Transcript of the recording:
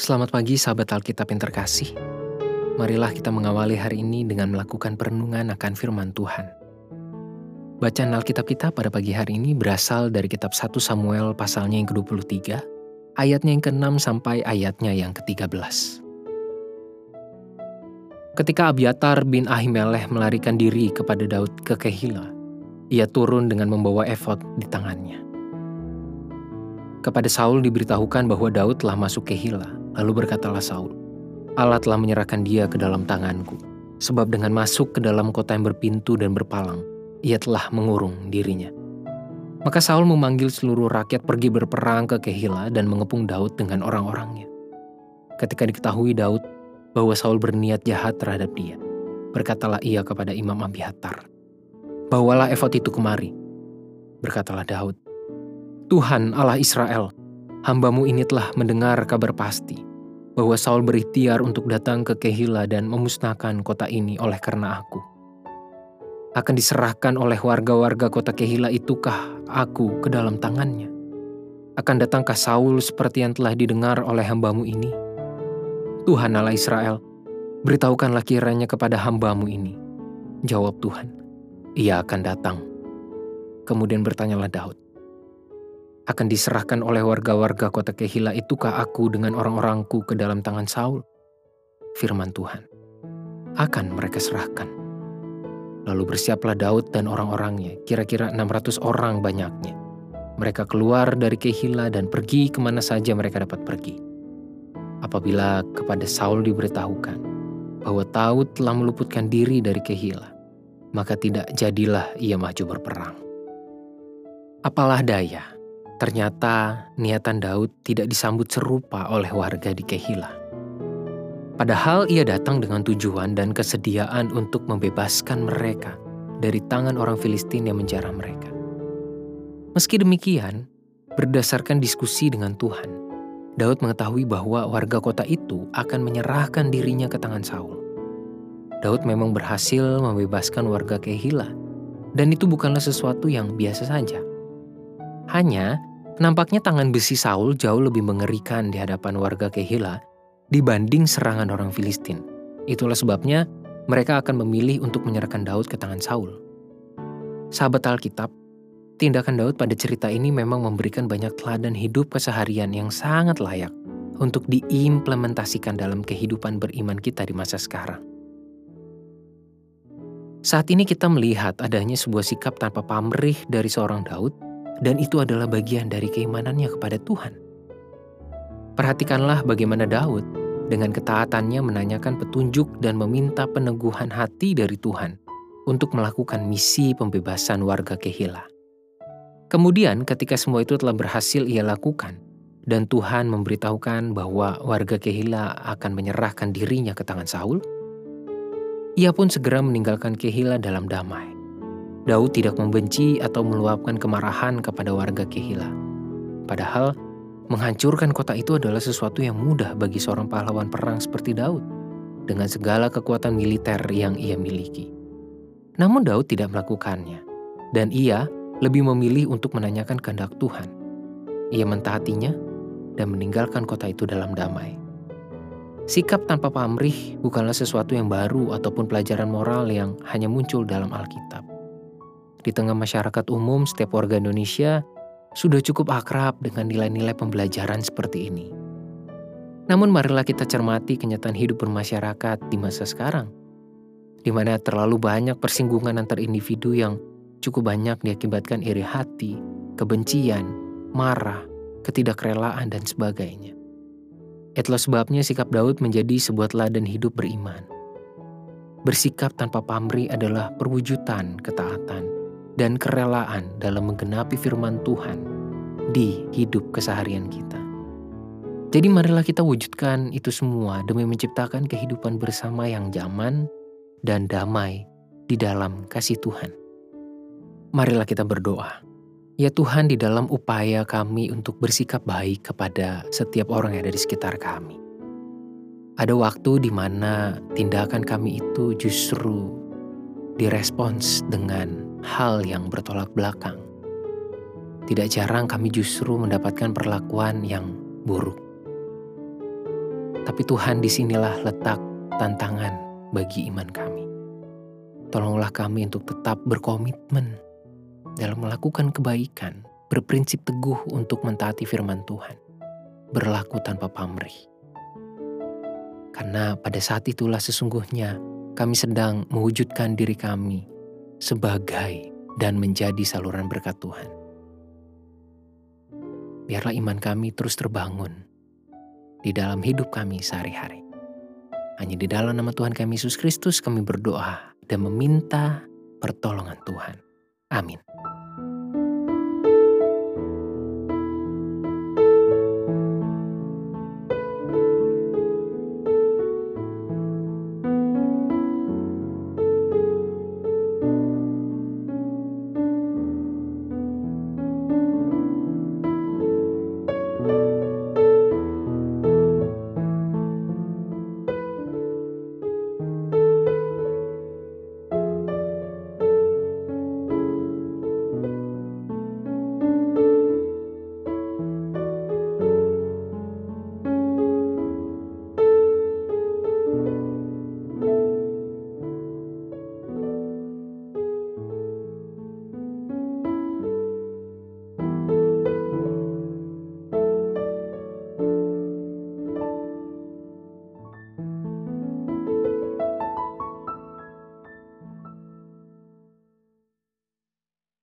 Selamat pagi sahabat Alkitab yang terkasih. Marilah kita mengawali hari ini dengan melakukan perenungan akan firman Tuhan. Bacaan Alkitab kita pada pagi hari ini berasal dari kitab 1 Samuel pasalnya yang ke-23, ayatnya yang ke-6 sampai ayatnya yang ke-13. Ketika Abiatar bin Ahimelech melarikan diri kepada Daud ke Kehila, ia turun dengan membawa efod di tangannya. Kepada Saul diberitahukan bahwa Daud telah masuk ke Hila. Lalu berkatalah Saul, Allah telah menyerahkan dia ke dalam tanganku. Sebab dengan masuk ke dalam kota yang berpintu dan berpalang, ia telah mengurung dirinya. Maka Saul memanggil seluruh rakyat pergi berperang ke Kehila dan mengepung Daud dengan orang-orangnya. Ketika diketahui Daud bahwa Saul berniat jahat terhadap dia, berkatalah ia kepada Imam Abihatar, Bawalah efod itu kemari. Berkatalah Daud, Tuhan Allah Israel, hambamu ini telah mendengar kabar pasti bahwa Saul berikhtiar untuk datang ke Kehila dan memusnahkan kota ini oleh karena aku. Akan diserahkan oleh warga-warga kota Kehila itukah aku ke dalam tangannya? Akan datangkah Saul seperti yang telah didengar oleh hambamu ini? Tuhan Allah Israel, beritahukanlah kiranya kepada hambamu ini. Jawab Tuhan, ia akan datang. Kemudian bertanyalah Daud, akan diserahkan oleh warga-warga kota Kehila itukah aku dengan orang-orangku ke dalam tangan Saul? Firman Tuhan, akan mereka serahkan. Lalu bersiaplah Daud dan orang-orangnya, kira-kira 600 orang banyaknya. Mereka keluar dari Kehila dan pergi ke mana saja mereka dapat pergi. Apabila kepada Saul diberitahukan bahwa Daud telah meluputkan diri dari Kehila, maka tidak jadilah ia maju berperang. Apalah daya, Ternyata niatan Daud tidak disambut serupa oleh warga di Kehila. Padahal ia datang dengan tujuan dan kesediaan untuk membebaskan mereka dari tangan orang Filistin yang menjarah mereka. Meski demikian, berdasarkan diskusi dengan Tuhan, Daud mengetahui bahwa warga kota itu akan menyerahkan dirinya ke tangan Saul. Daud memang berhasil membebaskan warga Kehila, dan itu bukanlah sesuatu yang biasa saja. Hanya Nampaknya tangan besi Saul jauh lebih mengerikan di hadapan warga Kehila dibanding serangan orang Filistin. Itulah sebabnya mereka akan memilih untuk menyerahkan Daud ke tangan Saul. Sahabat Alkitab, tindakan Daud pada cerita ini memang memberikan banyak teladan hidup keseharian yang sangat layak untuk diimplementasikan dalam kehidupan beriman kita di masa sekarang. Saat ini kita melihat adanya sebuah sikap tanpa pamrih dari seorang Daud dan itu adalah bagian dari keimanannya kepada Tuhan. Perhatikanlah bagaimana Daud dengan ketaatannya menanyakan petunjuk dan meminta peneguhan hati dari Tuhan untuk melakukan misi pembebasan warga Kehila. Kemudian ketika semua itu telah berhasil ia lakukan, dan Tuhan memberitahukan bahwa warga Kehila akan menyerahkan dirinya ke tangan Saul, ia pun segera meninggalkan Kehila dalam damai. Daud tidak membenci atau meluapkan kemarahan kepada warga Kehila. Padahal, menghancurkan kota itu adalah sesuatu yang mudah bagi seorang pahlawan perang seperti Daud, dengan segala kekuatan militer yang ia miliki. Namun Daud tidak melakukannya, dan ia lebih memilih untuk menanyakan kehendak Tuhan. Ia mentaatinya dan meninggalkan kota itu dalam damai. Sikap tanpa pamrih bukanlah sesuatu yang baru ataupun pelajaran moral yang hanya muncul dalam Alkitab di tengah masyarakat umum setiap warga Indonesia sudah cukup akrab dengan nilai-nilai pembelajaran seperti ini. Namun marilah kita cermati kenyataan hidup bermasyarakat di masa sekarang, di mana terlalu banyak persinggungan antar individu yang cukup banyak diakibatkan iri hati, kebencian, marah, ketidakrelaan, dan sebagainya. Itulah sebabnya sikap Daud menjadi sebuah teladan hidup beriman. Bersikap tanpa pamrih adalah perwujudan ketaatan dan kerelaan dalam menggenapi firman Tuhan di hidup keseharian kita. Jadi marilah kita wujudkan itu semua demi menciptakan kehidupan bersama yang zaman dan damai di dalam kasih Tuhan. Marilah kita berdoa. Ya Tuhan di dalam upaya kami untuk bersikap baik kepada setiap orang yang ada di sekitar kami. Ada waktu di mana tindakan kami itu justru direspons dengan hal yang bertolak belakang. Tidak jarang kami justru mendapatkan perlakuan yang buruk. Tapi Tuhan di sinilah letak tantangan bagi iman kami. Tolonglah kami untuk tetap berkomitmen dalam melakukan kebaikan, berprinsip teguh untuk mentaati firman Tuhan, berlaku tanpa pamrih. Karena pada saat itulah sesungguhnya kami sedang mewujudkan diri kami sebagai dan menjadi saluran berkat Tuhan. Biarlah iman kami terus terbangun di dalam hidup kami sehari-hari. Hanya di dalam nama Tuhan kami Yesus Kristus kami berdoa dan meminta pertolongan Tuhan. Amin.